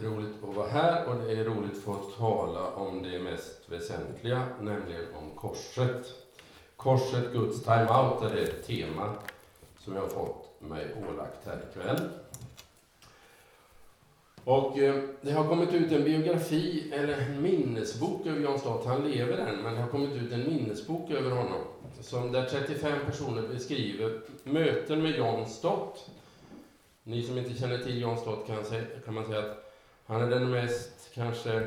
roligt att vara här och det är roligt att få tala om det mest väsentliga, nämligen om korset. Korset, Guds time-out, är det ett tema som jag har fått mig ålagt här ikväll. Och eh, det har kommit ut en biografi, eller en minnesbok över Jan Stott. Han lever än, men det har kommit ut en minnesbok över honom. Som där 35 personer beskriver möten med Jan Stott. Ni som inte känner till Jan Stott kan, säga, kan man säga att han är den mest kanske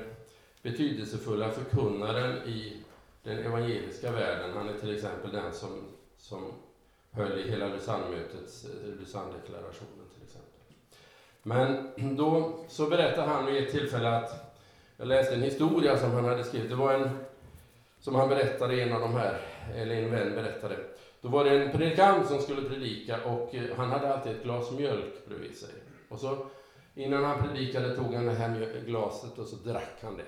betydelsefulla förkunnaren i den evangeliska världen. Han är till exempel den som, som höll i hela Lausanne-mötets, eh, Lausanne-deklarationen till exempel. Men då så berättar han vid ett tillfälle att, jag läste en historia som han hade skrivit, det var en, som han berättade, en av de här, eller en vän berättade. Då var det en predikant som skulle predika och eh, han hade alltid ett glas mjölk bredvid sig. Och så Innan han predikade tog han det här glaset och så drack han det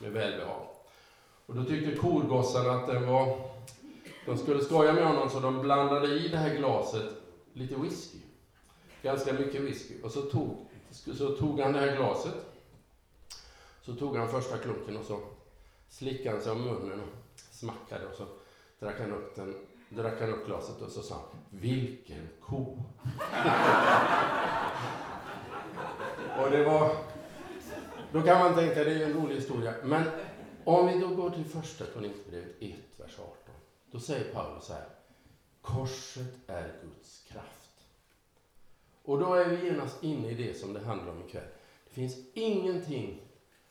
med välbehag. Och då tyckte korgossarna att den var... De skulle skoja med honom så de blandade i det här glaset lite whisky. Ganska mycket whisky. Och så tog, så tog han det här glaset. Så tog han första klunken och så slickade han sig om munnen och smackade och så drack han upp, den, drack han upp glaset och så sa han Vilken ko! Och det var... Då kan man tänka, det är en rolig historia. Men om vi då går till första Korinthierbrevet 1, vers 18. Då säger Paulus så här. Korset är Guds kraft. Och då är vi genast inne i det som det handlar om ikväll. Det finns ingenting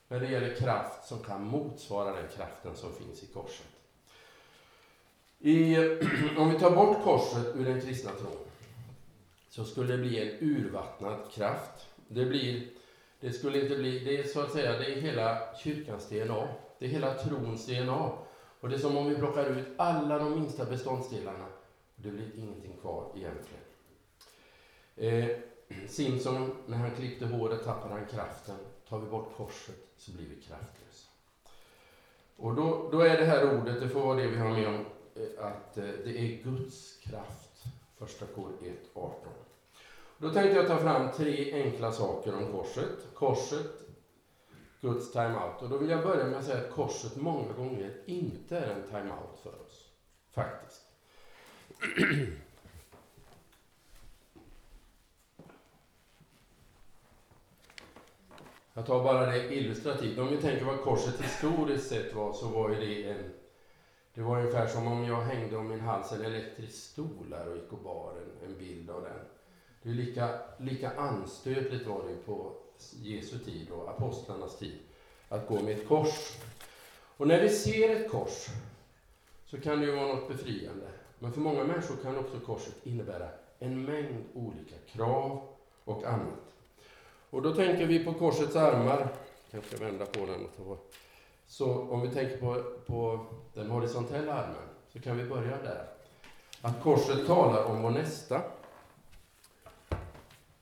när det gäller kraft som kan motsvara den kraften som finns i korset. I, om vi tar bort korset ur den kristna tron så skulle det bli en urvattnad kraft det blir, det skulle inte bli, det är så att säga, det är hela kyrkans DNA. Det är hela trons DNA. Och det är som om vi plockar ut alla de minsta beståndsdelarna. Det blir ingenting kvar egentligen. Eh, Simson, när han klippte håret tappade han kraften. Tar vi bort korset så blir vi kraftlösa. Och då, då är det här ordet, det får vara det vi har med om, eh, att eh, det är Guds kraft. Första kor 1, 18. Då tänkte jag ta fram tre enkla saker om korset. Korset, Guds time-out. Och då vill jag börja med att säga att korset många gånger inte är en time-out för oss. Faktiskt. Jag tar bara det illustrativt. Om vi tänker vad korset historiskt sett var, så var ju det en... Det var ungefär som om jag hängde om min hals en elektrisk stol här och gick och bar en, en bild av den. Det är lika, lika anstötligt var det på Jesu tid och apostlarnas tid att gå med ett kors. Och när vi ser ett kors så kan det ju vara något befriande. Men för många människor kan också korset innebära en mängd olika krav och annat. Och då tänker vi på korsets armar. Jag kanske vända på den. Så om vi tänker på, på den horisontella armen så kan vi börja där. Att korset talar om vår nästa.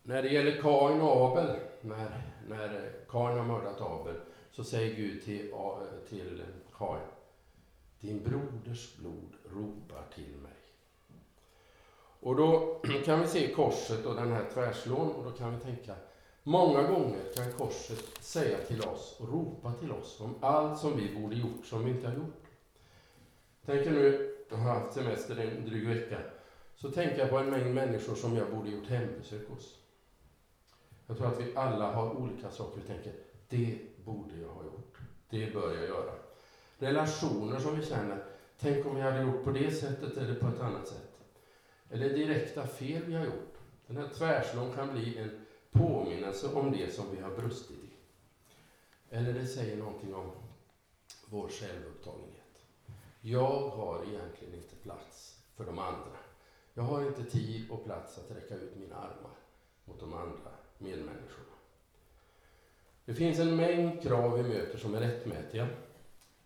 När det gäller Kain och Abel, när, när Kain har mördat Abel, så säger Gud till, eh, till Kain, din broders blod ropar till mig. Och då kan vi se korset och den här tvärslån och då kan vi tänka, många gånger kan korset säga till oss och ropa till oss om allt som vi borde gjort som vi inte har gjort. Tänker nu, jag har haft semester en dryg vecka, så tänker jag på en mängd människor som jag borde gjort hembesök hos. Jag tror att vi alla har olika saker vi tänker, det borde jag ha gjort. Det bör jag göra. Relationer som vi känner, tänk om jag hade gjort på det sättet eller på ett annat sätt. Eller direkta fel vi har gjort. Den här tvärslån kan bli en påminnelse om det som vi har brustit i. Eller det säger någonting om vår självupptagenhet. Jag har egentligen inte plats för de andra. Jag har inte tid och plats att räcka ut mina armar mot de andra medmänniskorna. Det finns en mängd krav vi möter som är rättmätiga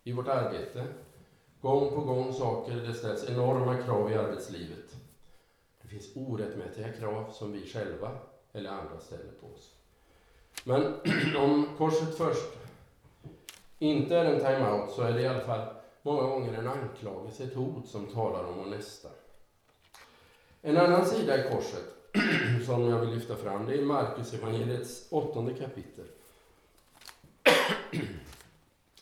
i vårt arbete. Gång på gång saker, det ställs enorma krav i arbetslivet. Det finns orättmätiga krav som vi själva eller andra ställer på oss. Men om korset först inte är en time-out så är det i alla fall många gånger en anklagelse, ett hot som talar om vår nästa. En annan sida i korset som jag vill lyfta fram, det är Markus evangeliets åttonde kapitel.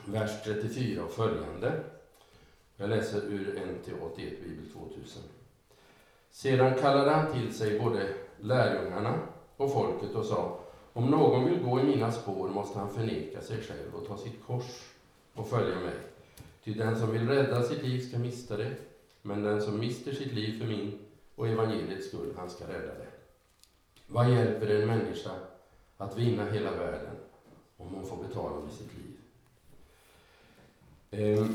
vers 34 och följande. Jag läser ur NT 81 Bibel 2000. Sedan kallade han till sig både lärjungarna och folket och sa om någon vill gå i mina spår måste han förneka sig själv och ta sitt kors och följa mig. Ty den som vill rädda sitt liv ska mista det, men den som mister sitt liv för min och evangeliets skull, han ska rädda det. Vad hjälper en människa att vinna hela världen om hon får betala med sitt liv? Ehm,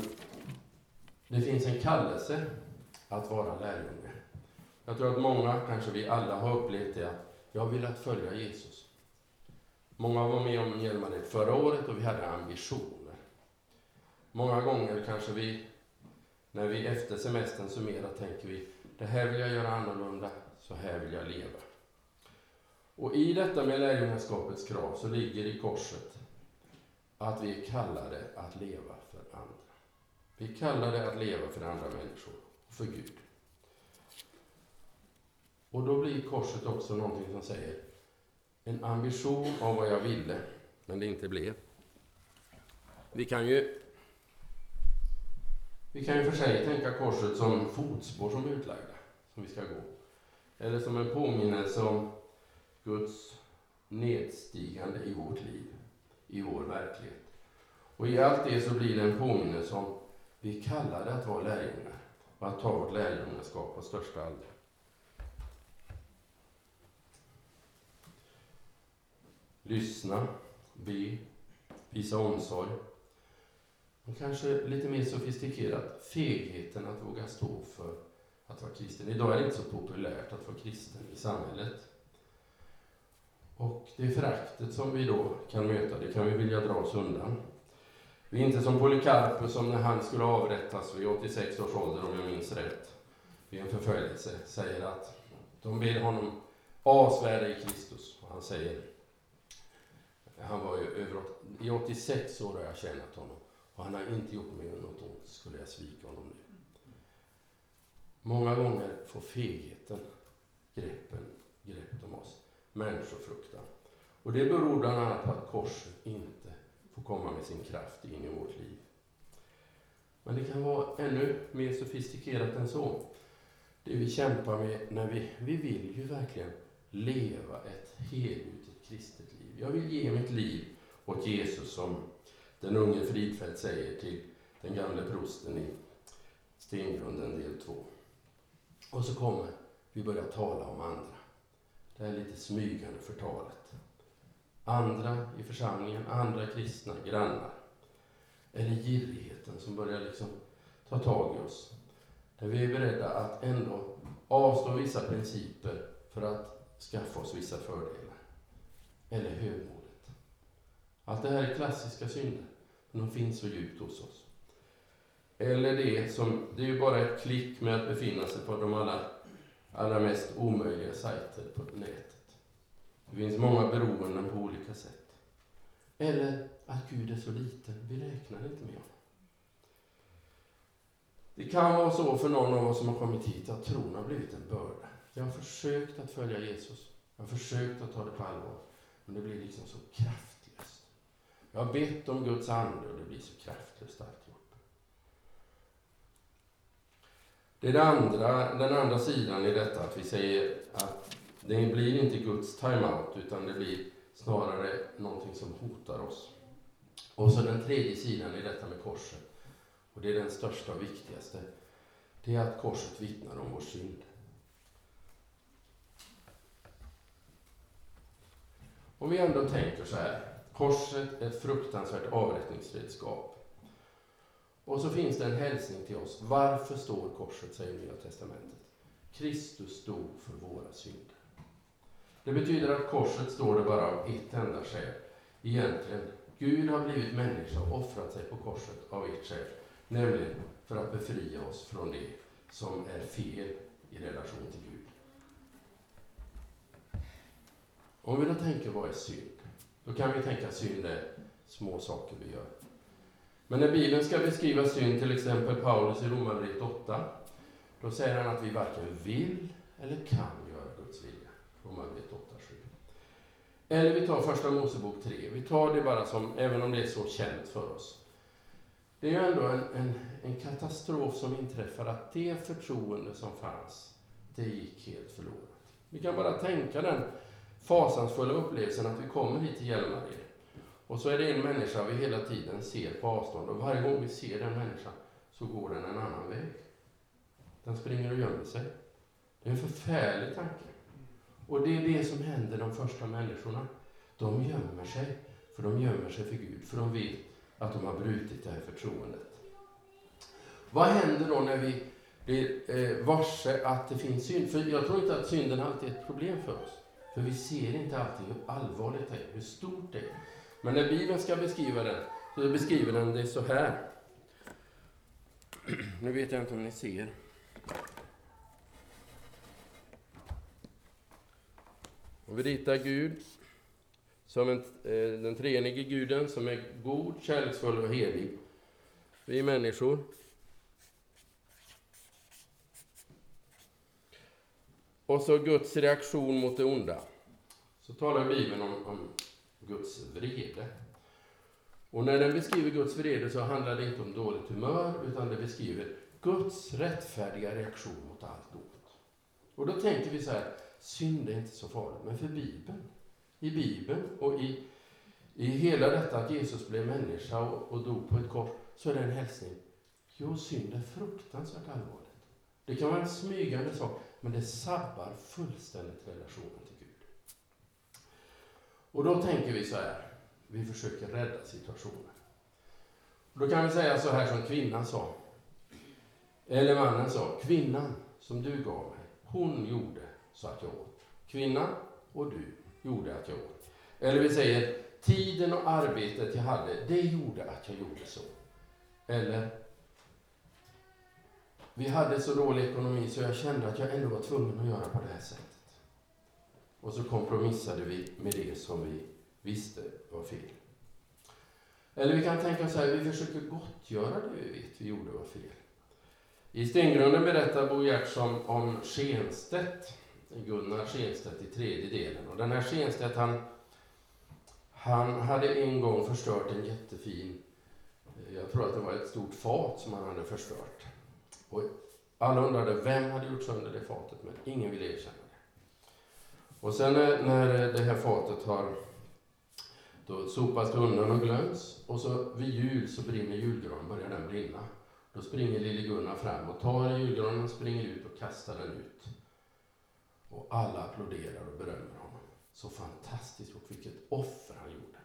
det finns en kallelse att vara lärjunge. Jag tror att många, kanske vi alla, har upplevt det att jag vill att följa Jesus. Många var med om Hjälmared förra året och vi hade ambitioner. Många gånger kanske vi, när vi efter semestern summerar, tänker vi det här vill jag göra annorlunda, så här vill jag leva. Och i detta med lärjungaskapets krav så ligger i korset att vi är kallade att leva för andra. Vi är kallade att leva för andra människor och för Gud. Och då blir korset också någonting som säger en ambition av vad jag ville, men det inte blev. Vi kan ju vi kan ju för sig tänka korset som fotspår som är utlagda, som vi ska gå. Eller som en påminnelse om Guds nedstigande i vårt liv, i vår verklighet. Och i allt det så blir det en påminnelse om vi kallade att vara lärjungar och att ta vårt lärjungaskap på största allvar. Lyssna, be, visa omsorg. Och kanske lite mer sofistikerat, fegheten att våga stå för att vara kristen. Idag är det inte så populärt att vara kristen i samhället. Och det föraktet som vi då kan möta, det kan vi vilja dra oss undan. Vi är inte som Polycarpus som när han skulle avrättas vid 86 års ålder, om jag minns rätt, vid en förföljelse, säger att de ber honom avsvära i Kristus. Och han säger, han var ju över, i 86 år har jag tjänat honom och han har inte gjort mig något ont, skulle jag svika honom nu. Många gånger får fegheten greppen, greppet om oss, människofruktan. Och det beror bland annat på att korset inte får komma med sin kraft in i vårt liv. Men det kan vara ännu mer sofistikerat än så. Det vi kämpar med när vi, vi vill ju verkligen leva ett helgjutet kristet liv. Jag vill ge mitt liv åt Jesus som den unge Fridfeldt säger till den gamle prosten i Stengrunden del 2. Och så kommer vi börja tala om andra. Det här lite smygande förtalet andra i församlingen, andra kristna, grannar. Eller girigheten som börjar liksom ta tag i oss. Där vi är beredda att ändå avstå vissa principer för att skaffa oss vissa fördelar. Eller hur? Allt det här är klassiska synder, men de finns så djupt hos oss. Eller det som, det är ju bara ett klick med att befinna sig på de allra, allra mest omöjliga sajter på nätet. Det finns många beroenden på olika sätt. Eller att Gud är så liten, vi räknar inte med honom. Det kan vara så för någon av oss som har kommit hit att tron har blivit en börda. Jag har försökt att följa Jesus. Jag har försökt att ta det på allvar. Men det blir liksom så kraftigt. Jag har bett om Guds ande och det blir så kraftlöst alltihop. Det är det andra, den andra sidan i detta, att vi säger att det blir inte Guds time-out, utan det blir snarare någonting som hotar oss. Och så den tredje sidan i detta med korset, och det är den största och viktigaste, det är att korset vittnar om vår synd. Om vi ändå tänker så här, korset är ett fruktansvärt avrättningsredskap. Och så finns det en hälsning till oss. Varför står korset, säger Nya Testamentet. Kristus dog för våra synder. Det betyder att korset står det bara av ett enda skäl. Egentligen, Gud har blivit människa och offrat sig på korset av ett skäl. Nämligen för att befria oss från det som är fel i relation till Gud. Om vi då tänker vad är synd? Då kan vi tänka att synd är små saker vi gör. Men när Bibeln ska beskriva synd, till exempel Paulus i Romarbrevet 8, då säger han att vi varken vill eller kan göra Guds vilja. Romarbrevet 8-7. Eller vi tar Första Mosebok 3. Vi tar det bara som, även om det är så känt för oss. Det är ju ändå en, en, en katastrof som inträffar att det förtroende som fanns, det gick helt förlorat. Vi kan bara tänka den fasansfulla upplevelsen att vi kommer hit till Hjälmared. Och så är det en människa vi hela tiden ser på avstånd och varje gång vi ser den människan så går den en annan väg. Den springer och gömmer sig. Det är en förfärlig tanke. Och det är det som händer de första människorna. De gömmer sig, för de gömmer sig för Gud, för de vet att de har brutit det här förtroendet. Vad händer då när vi blir eh, varse att det finns synd? För jag tror inte att synden alltid är ett problem för oss. För vi ser inte alltid hur allvarligt det är, hur stort det är. Men när Bibeln ska beskriva den, så beskriver den det så här. Nu vet jag inte om ni ser. Och vi ritar Gud som en, eh, den treenige guden som är god, kärleksfull och helig. Vi är människor. Och så Guds reaktion mot det onda. Så talar Bibeln om, om Guds vrede. Och när den beskriver Guds vrede så handlar det inte om dåligt humör, utan det beskriver Guds rättfärdiga reaktion mot allt ont. Och då tänker vi så här, synd är inte så farligt. Men för Bibeln, i Bibeln och i, i hela detta att Jesus blev människa och, och dog på ett kors, så är det en hälsning. Jo, synd är fruktansvärt allvarligt. Det kan vara en smygande sak, men det sabbar fullständigt relationen till Gud. Och då tänker vi så här, vi försöker rädda situationen. Och då kan vi säga så här som kvinnan sa. Eller mannen sa, kvinnan som du gav mig, hon gjorde så att jag åt. Kvinnan och du gjorde att jag åt. Eller vi säger, tiden och arbetet jag hade, det gjorde att jag gjorde så. Eller, vi hade så dålig ekonomi så jag kände att jag ändå var tvungen att göra på det här sättet. Och så kompromissade vi med det som vi visste var fel. Eller vi kan tänka så här, vi försöker gottgöra det vi vet vi gjorde var fel. I Stengrunden berättar Bo Gertsson om, om Schenstedt, Gunnar Schenstedt i tredje delen. Och den här Schenstedt, han, han hade en gång förstört en jättefin, eh, jag tror att det var ett stort fat som han hade förstört. Och alla undrade vem hade gjort sönder det fatet, men ingen ville erkänna det. Och sen när, när det här fatet har då sopas det undan och glöms och så vid jul så brinner julgranen, börjar den brinna. Då springer lille Gunnar fram och tar julgranen, springer ut och kastar den ut. Och alla applåderar och berömmer honom. Så fantastiskt gjort, vilket offer han gjorde.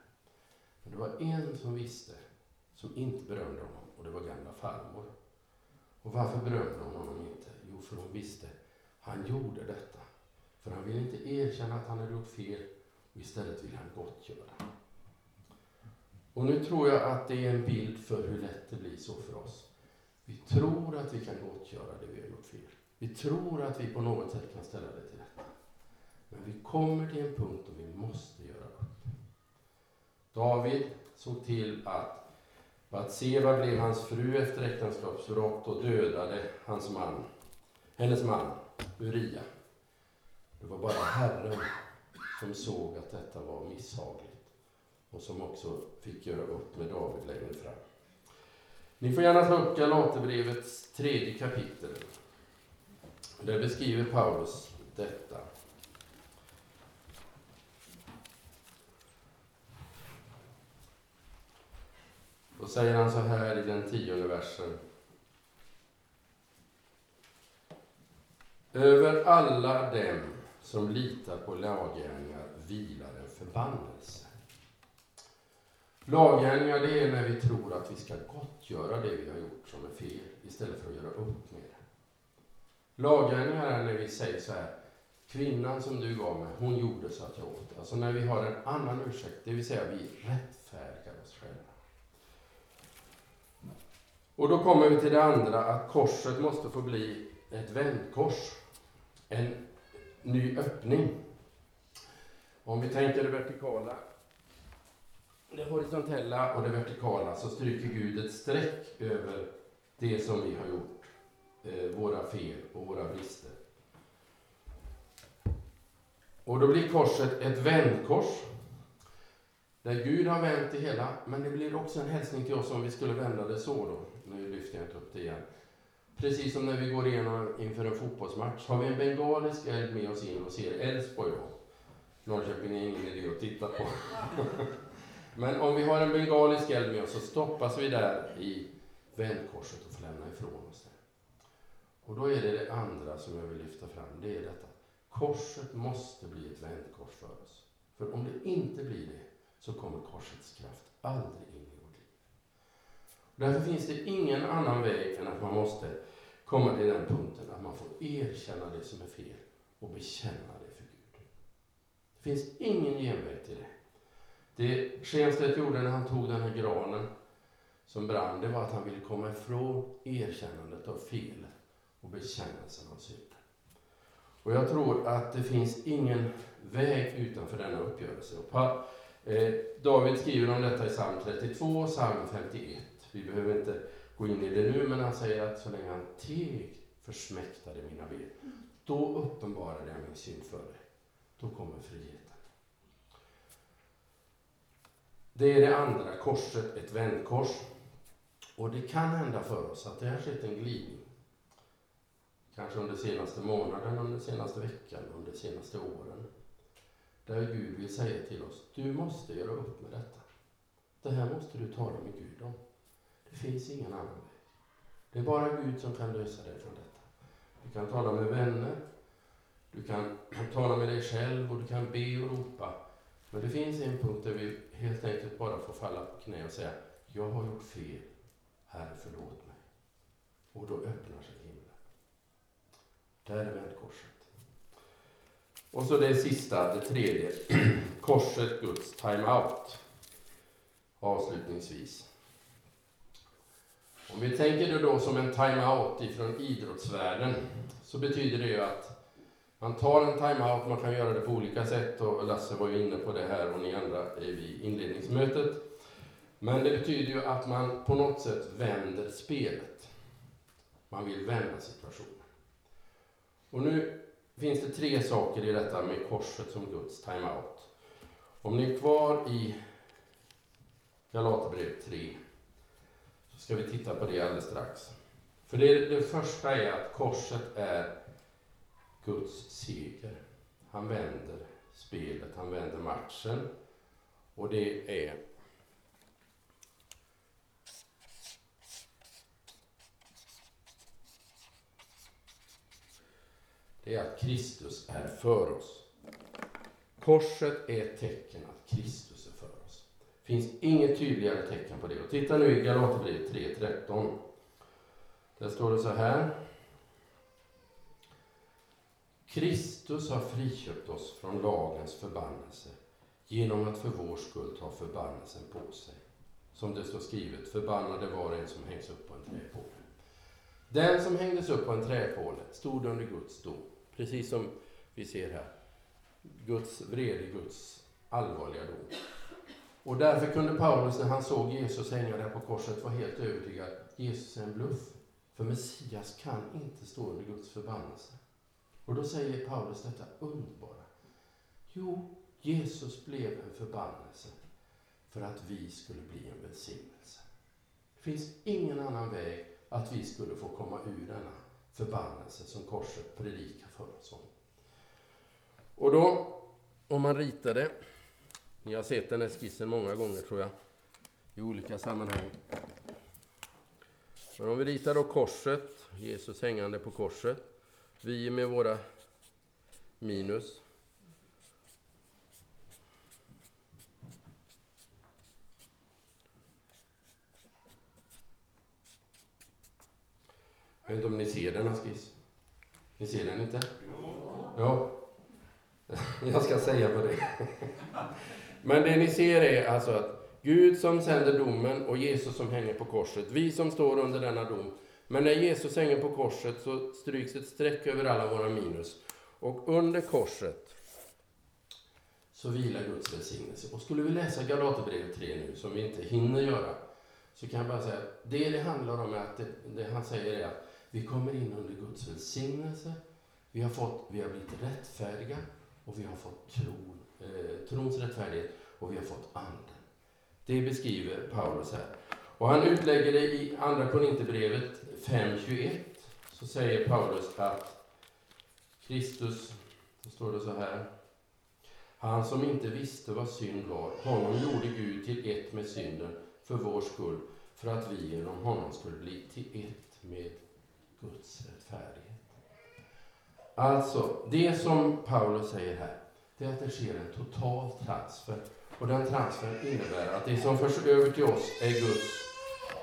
Men det var en som visste, som inte berömde honom och det var gamla farmor. Och varför berömde hon honom inte? Jo, för hon visste, han gjorde detta. För han ville inte erkänna att han hade gjort fel och istället ville han gottgöra. Och nu tror jag att det är en bild för hur lätt det blir så för oss. Vi tror att vi kan gottgöra det vi har gjort fel. Vi tror att vi på något sätt kan ställa det till rätta. Men vi kommer till en punkt då vi måste göra upp. David såg till att Batseva blev hans fru efter äktenskapsbrott och dödade hans man, hennes man Uria. Det var bara Herren som såg att detta var misshagligt och som också fick göra upp med David längre fram. Ni får gärna slå upp Galaterbrevets tredje kapitel. Där beskriver Paulus detta. Då säger han så här i den tionde versen. Över alla dem som litar på laggärningar vilar en förbannelse. Laggärningar det är när vi tror att vi ska gottgöra det vi har gjort som är fel istället för att göra upp med det. Laggärningar är när vi säger så här, kvinnan som du gav mig, hon gjorde så att jag åt. Alltså när vi har en annan ursäkt, det vill säga vi rättfärdigar oss själva. Och då kommer vi till det andra, att korset måste få bli ett vändkors. En ny öppning. Om vi tänker det vertikala det horisontella och det vertikala så stryker Gud ett streck över det som vi har gjort, eh, våra fel och våra brister. Och då blir korset ett vändkors Där Gud har vänt det hela, men det blir också en hälsning till oss om vi skulle vända det så då. Nu lyfter jag inte upp det igen. Precis som när vi går igenom inför en fotbollsmatch. Har vi en bengalisk eld med oss in och ser Elfsborg då. Norrköping är ingen idé att titta på. Men om vi har en bengalisk eld med oss så stoppas vi där i vändkorset och får lämna ifrån oss det. Och då är det det andra som jag vill lyfta fram. Det är detta. Korset måste bli ett vändkors för oss. För om det inte blir det så kommer korsets kraft aldrig in. Därför finns det ingen annan väg än att man måste komma till den punkten att man får erkänna det som är fel och bekänna det för Gud. Det finns ingen genväg till det. Det Schenstedt gjorde när han tog den här granen som brann, det var att han ville komma ifrån erkännandet av fel och bekännelsen av synd. Och jag tror att det finns ingen väg utanför denna uppgörelse. Eh, David skriver om detta i psalm 32 och psalm 51. Vi behöver inte gå in i det nu, men han säger att så länge han teg försmäktade mina ben, då uppenbarade jag min synd för dig. Då kommer friheten. Det är det andra korset, ett vändkors. Och det kan hända för oss att det har skett en glidning. Kanske under senaste månaden, under senaste veckan, under senaste åren. Där Gud vill säga till oss, du måste göra upp med detta. Det här måste du tala med Gud om. Det finns ingen annan väg. Det är bara Gud som kan lösa dig från detta. Du kan tala med vänner, du kan tala med dig själv och du kan be och ropa. Men det finns en punkt där vi helt enkelt bara får falla på knä och säga, jag har gjort fel. Herre, förlåt mig. Och då öppnar sig himlen. Där är vändkorset. Och så det sista, det tredje. Korset, Guds time-out. Avslutningsvis. Om vi tänker det då som en time-out ifrån idrottsvärlden så betyder det ju att man tar en time-out, man kan göra det på olika sätt och Lasse var ju inne på det här och ni andra vid inledningsmötet. Men det betyder ju att man på något sätt vänder spelet. Man vill vända situationen. Och nu finns det tre saker i detta med korset som Guds time-out. Om ni är kvar i Galaterbrevet 3 ska vi titta på det alldeles strax. För det, det första är att korset är Guds seger. Han vänder spelet, han vänder matchen. Och det är det är att Kristus är för oss. Korset är ett tecken att Kristus är för oss finns inget tydligare tecken på det. Och titta nu i Galaterbrevet 3.13. Där står det så här. Kristus har friköpt oss från lagens förbannelse genom att för vår skull ta förbannelsen på sig. Som det står skrivet, förbannade var en som hängs upp på en träpåle. Den som hängdes upp på en träpåle stod under Guds dom. Precis som vi ser här. Guds vrede, Guds allvarliga dom. Och därför kunde Paulus när han såg Jesus hänga där på korset vara helt övertygad. Jesus är en bluff. För Messias kan inte stå under Guds förbannelse. Och då säger Paulus detta underbara. Jo, Jesus blev en förbannelse för att vi skulle bli en välsignelse. Det finns ingen annan väg att vi skulle få komma ur denna förbannelse som korset predikar för oss om. Och då, om man ritar det, ni har sett den här skissen många gånger tror jag, i olika sammanhang. Men om vi ritar då korset, Jesus hängande på korset, vi med våra minus. Jag vet inte om ni ser denna skiss? Ni ser den inte? Ja. Jag ska säga vad det. är. Men det ni ser är alltså att Gud som sänder domen och Jesus som hänger på korset. Vi som står under denna dom. Men när Jesus hänger på korset så stryks ett streck över alla våra minus. Och under korset så vilar Guds välsignelse. Och skulle vi läsa Galaterbrevet 3 nu, som vi inte hinner göra, så kan jag bara säga att det det handlar om är att det, det han säger är att vi kommer in under Guds välsignelse. Vi har, fått, vi har blivit rättfärdiga och vi har fått tron, eh, trons rättfärdighet. och vi har fått anden. Det beskriver Paulus här. Och han utlägger det i Andra Korinthierbrevet 5.21. Så säger Paulus att Kristus, så står det så här. Han som inte visste vad synd var, honom gjorde Gud till ett med synden för vår skull, för att vi genom honom skulle bli till ett med Guds rättfärdighet. Alltså, det som Paulus säger här, det är att det sker en total transfer. Och den transfern innebär att det som förs över till oss är Guds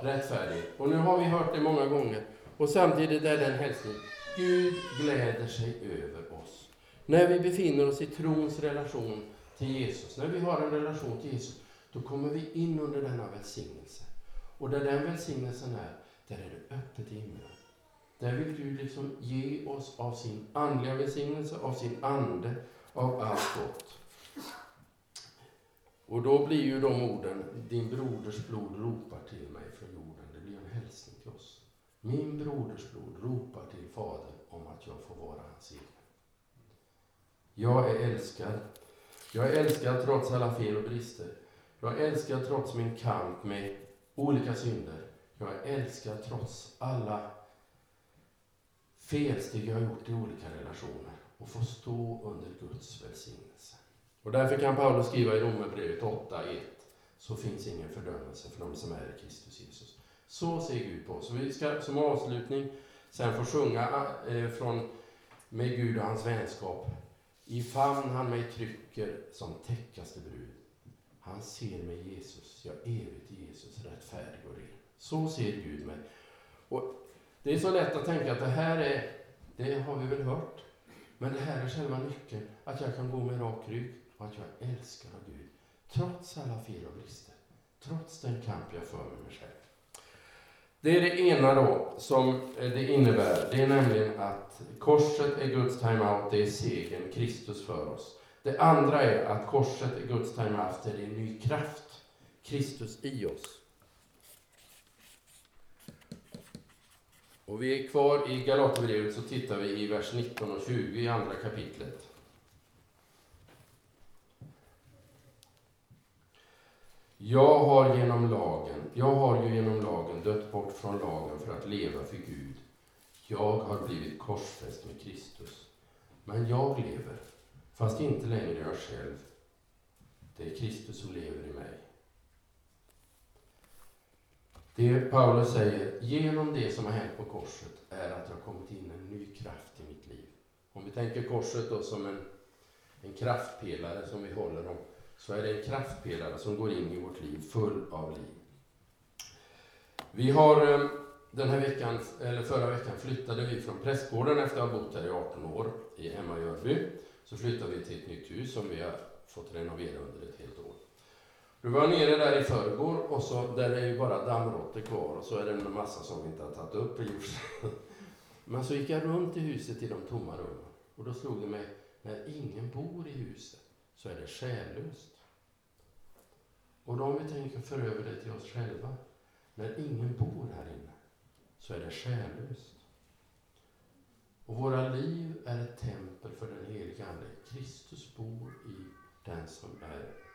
rättfärdighet. Och nu har vi hört det många gånger. Och samtidigt är den hälsning, Gud gläder sig över oss. När vi befinner oss i trons relation till Jesus, när vi har en relation till Jesus, då kommer vi in under denna välsignelse. Och där den välsignelsen är, där är det öppet i himlen. Där vill Gud liksom ge oss av sin andliga välsignelse, av sin ande, av allt gott. Och då blir ju de orden, din broders blod ropar till mig från jorden. Det blir en hälsning till oss. Min broders blod ropar till Fadern om att jag får vara hans egen. Jag är älskad. Jag är älskad trots alla fel och brister. Jag är älskad trots min kamp med olika synder. Jag är älskad trots alla felsteg jag har gjort i olika relationer och få stå under Guds välsignelse. Och därför kan Paulus skriva i Romarbrevet 8.1 så finns ingen fördömelse för de som är i Kristus Jesus. Så ser Gud på oss. Vi ska som avslutning sen få sjunga eh, från Med Gud och hans vänskap. I famn han mig trycker som täckaste brud. Han ser mig Jesus, jag evigt Jesus, rättfärdig och ren. Så ser Gud mig. Och det är så lätt att tänka att det här är, det har vi väl hört. Men det här är själva nyckeln, att jag kan gå med rak rygg och att jag älskar av Gud. Trots alla fel och brister. Trots den kamp jag för med mig själv. Det är det ena då som eh, det innebär. Det är nämligen att korset är Guds time-out, det är segern, Kristus för oss. Det andra är att korset är Guds time-out, det är en ny kraft, Kristus i oss. Och vi är kvar i Galaterbrevet så tittar vi i vers 19 och 20 i andra kapitlet. Jag har genom lagen, jag har ju genom lagen dött bort från lagen för att leva för Gud. Jag har blivit korsfäst med Kristus. Men jag lever, fast inte längre jag själv. Det är Kristus som lever i mig. Det Paulus säger, genom det som har hänt på korset, är att det har kommit in en ny kraft i mitt liv. Om vi tänker korset då som en, en kraftpelare som vi håller om, så är det en kraftpelare som går in i vårt liv full av liv. Vi har eh, den här veckan, eller förra veckan flyttade vi från prästgården efter att ha bott här i 18 år i Emma-Jörby. Så flyttade vi till ett nytt hus som vi har fått renovera under ett helt år. Du var nere där i förrgår och så, där är ju bara dammråttor kvar och så är det en massa som vi inte har tagit upp i Men så gick jag runt i huset i de tomma rummen och då slog det mig, när ingen bor i huset så är det själlöst. Och då om vi tänker för över det till oss själva, när ingen bor här inne så är det själlöst. Och våra liv är ett tempel för den helige Ande. Kristus bor i den som är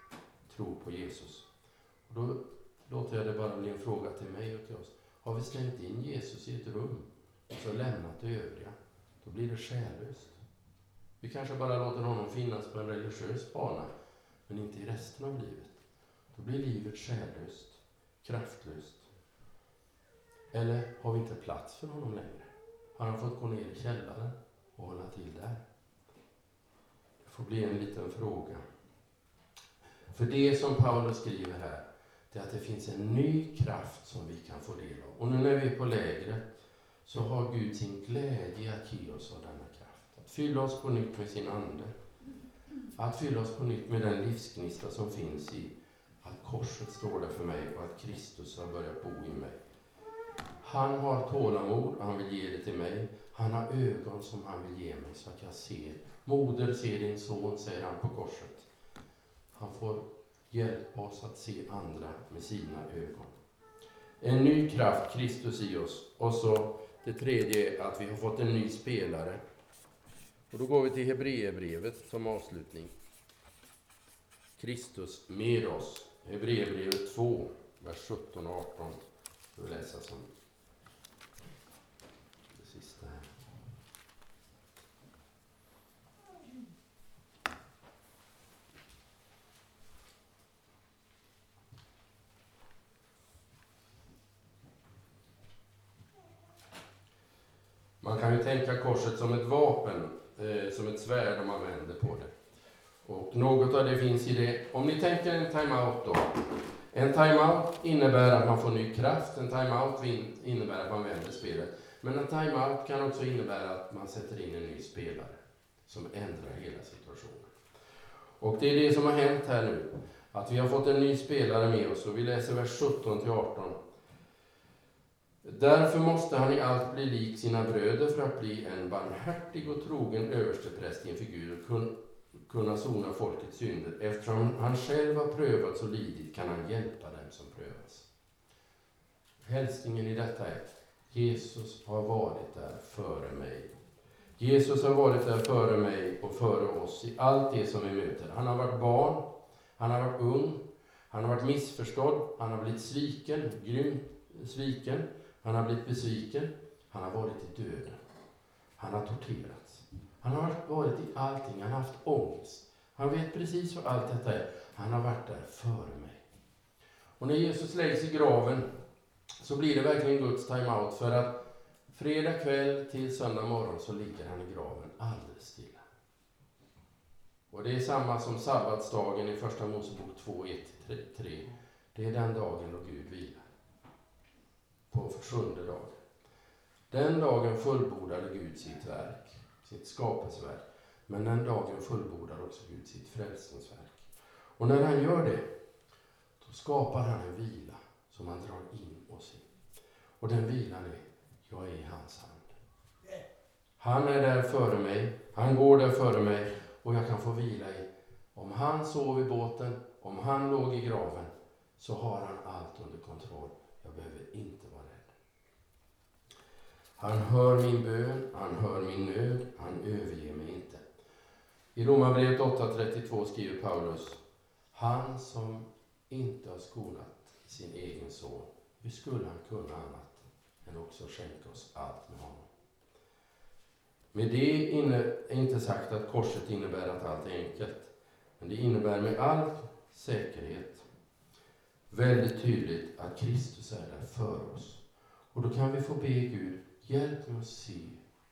tro på Jesus. Och då låter jag det bara bli en fråga till mig och till oss. Har vi slängt in Jesus i ett rum och så lämnat det övriga, då blir det själlöst. Vi kanske bara låter honom finnas på en religiös bana, men inte i resten av livet. Då blir livet själlöst, kraftlöst. Eller har vi inte plats för honom längre? Har han fått gå ner i källaren och hålla till där? Det får bli en liten fråga. För det som Paulus skriver här, det är att det finns en ny kraft som vi kan få del av. Och nu när vi är på lägret så har Gud sin glädje att ge oss av denna kraft. Att fylla oss på nytt med sin Ande. Att fylla oss på nytt med den livsgnista som finns i att korset står där för mig och att Kristus har börjat bo i mig. Han har tålamod och han vill ge det till mig. Han har ögon som han vill ge mig så att jag ser. Moder, se din son, säger han på korset. Han får hjälpa oss att se andra med sina ögon. En ny kraft, Kristus i oss. Och så det tredje är att vi har fått en ny spelare. Och då går vi till Hebreerbrevet som avslutning. Kristus med oss. Hebreerbrevet 2, vers 17 och 18. Jag vill läsa som det sista här. Man korset som ett vapen, eh, som ett svärd om man vänder på det. Och något av det finns i det. Om ni tänker en time-out då. En time-out innebär att man får ny kraft, en time-out innebär att man vänder spelet. Men en time-out kan också innebära att man sätter in en ny spelare som ändrar hela situationen. Och det är det som har hänt här nu. Att vi har fått en ny spelare med oss och vi läser vers 17 till 18. Därför måste han i allt bli lik sina bröder för att bli en barmhärtig och trogen överstepräst inför Gud och kunna sona folkets synder. Eftersom han själv har prövats och lidit kan han hjälpa dem som prövas. Hälsningen i detta är Jesus har varit där före mig. Jesus har varit där före mig och före oss i allt det som vi möter. Han har varit barn, han har varit ung, han har varit missförstådd, han har blivit sviken, grymt sviken, han har blivit besviken, han har varit i döden. Han har torterats. Han har varit i allting, han har haft ångest. Han vet precis vad allt detta är. Han har varit där före mig. Och när Jesus läggs i graven så blir det verkligen Guds time-out för att fredag kväll till söndag morgon så ligger han i graven alldeles stilla. Och det är samma som sabbatsdagen i Första Mosebok 2, 1-3. Det är den dagen då Gud vilar. På sjunde dagen. Den dagen fullbordade Gud sitt verk, sitt skapelseverk. Men den dagen fullbordar också Gud sitt frälsningsverk. Och när han gör det, då skapar han en vila som han drar in oss i. Och den vilan är, jag är i hans hand. Han är där före mig, han går där före mig och jag kan få vila i, om han sov i båten, om han låg i graven, så har han allt under kontroll. Jag behöver inte. Han hör min bön, han hör min nöd, han överger mig inte. I Romarbrevet 8.32 skriver Paulus, han som inte har skonat sin egen son, hur skulle han kunna annat än också skänka oss allt med honom? Med det är inte sagt att korset innebär att allt är enkelt. Men det innebär med all säkerhet väldigt tydligt att Kristus är där för oss. Och då kan vi få be Gud, hjälp mig att se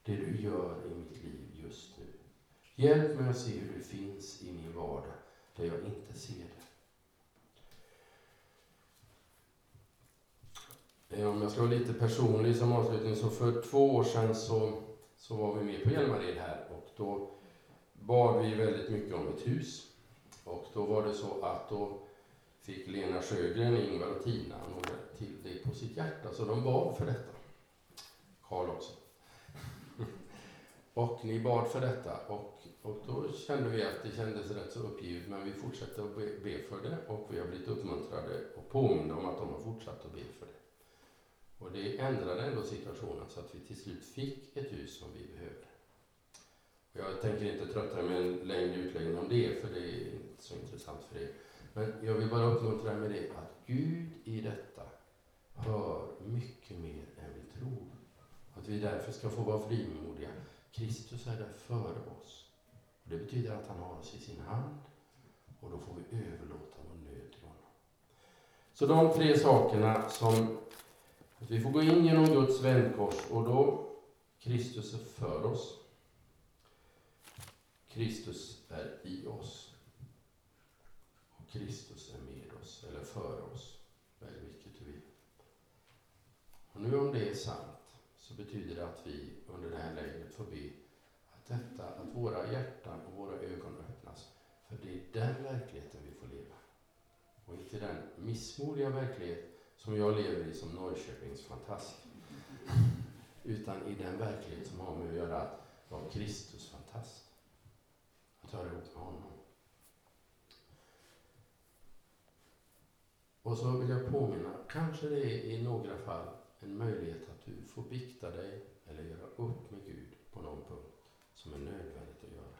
det du gör i mitt liv just nu. Hjälp mig att se hur du finns i min vardag där jag inte ser det. Eh, om jag ska vara lite personlig som avslutning, så för två år sedan så, så var vi med på Hjälmared här och då bad vi väldigt mycket om ett hus. Och då var det så att då fick Lena Sjögren, Ingvar och Tina några till det på sitt hjärta, så de bad för detta. Karl också. och ni bad för detta och, och då kände vi att det kändes rätt så uppgivet, men vi fortsatte att be, be för det och vi har blivit uppmuntrade och påminna om att de har fortsatt att be för det. Och det ändrade ändå situationen så att vi till slut fick ett hus som vi behövde. Jag tänker inte trötta med en längre utläggning om det, för det är inte så intressant för er. Men jag vill bara uppmuntra er med det att Gud i detta hör mycket mer än vi tror. Att vi därför ska få vara frimodiga. Kristus är där före oss. Och det betyder att han har oss i sin hand och då får vi överlåta vår nöd till honom. Så de tre sakerna som att vi får gå in genom Guds vändkors och då Kristus är för oss. Kristus är i oss. Och Kristus är med oss, eller för oss. Välj vilket du vill. Och nu om det är sant så betyder det att vi under det här lägret får be att detta, att våra hjärtan och våra ögon öppnas. För det är den verkligheten vi får leva. Och inte den missmodiga verklighet som jag lever i som Norrköpings fantast. Utan i den verklighet som har med att göra att vara Kristus fantast. Att höra ihop med honom. Och så vill jag påminna, kanske det är i några fall en möjlighet att du får bikta dig eller göra upp med Gud på någon punkt som är nödvändigt att göra.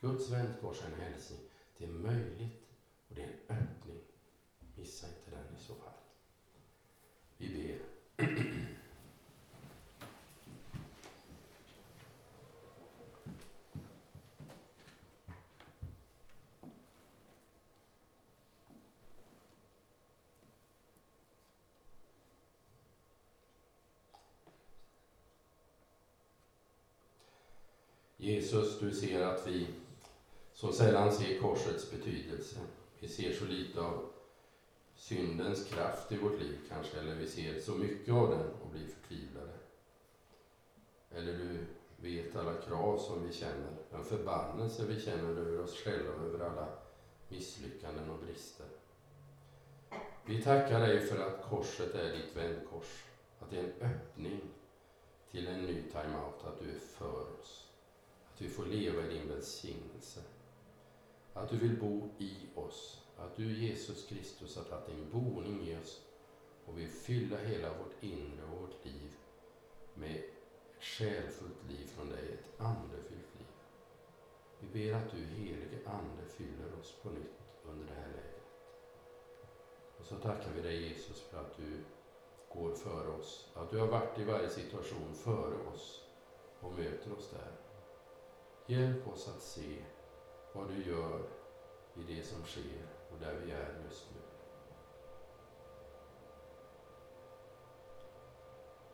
Guds vändkors är en hälsning. Det är möjligt och det är en öppning. Missa inte den i så fall. Vi ber. Jesus, du ser att vi så sällan ser korsets betydelse. Vi ser så lite av syndens kraft i vårt liv kanske, eller vi ser så mycket av den och blir förtvivlade. Eller du vet alla krav som vi känner, den förbannelse vi känner över oss själva och över alla misslyckanden och brister. Vi tackar dig för att korset är ditt vändkors, att det är en öppning till en ny time-out, att du är för oss. Att vi får leva i din välsignelse. Att du vill bo i oss. Att du Jesus Kristus har tagit din boning i oss och vill fylla hela vårt inre och vårt liv med ett själfullt liv från dig, ett andefyllt liv. Vi ber att du helige Ande fyller oss på nytt under det här läget. Och så tackar vi dig Jesus för att du går före oss, att du har varit i varje situation före oss och möter oss där. Hjälp oss att se vad du gör i det som sker och där vi är just nu.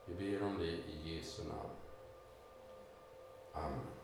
Vi ber om det i Jesu namn. Amen.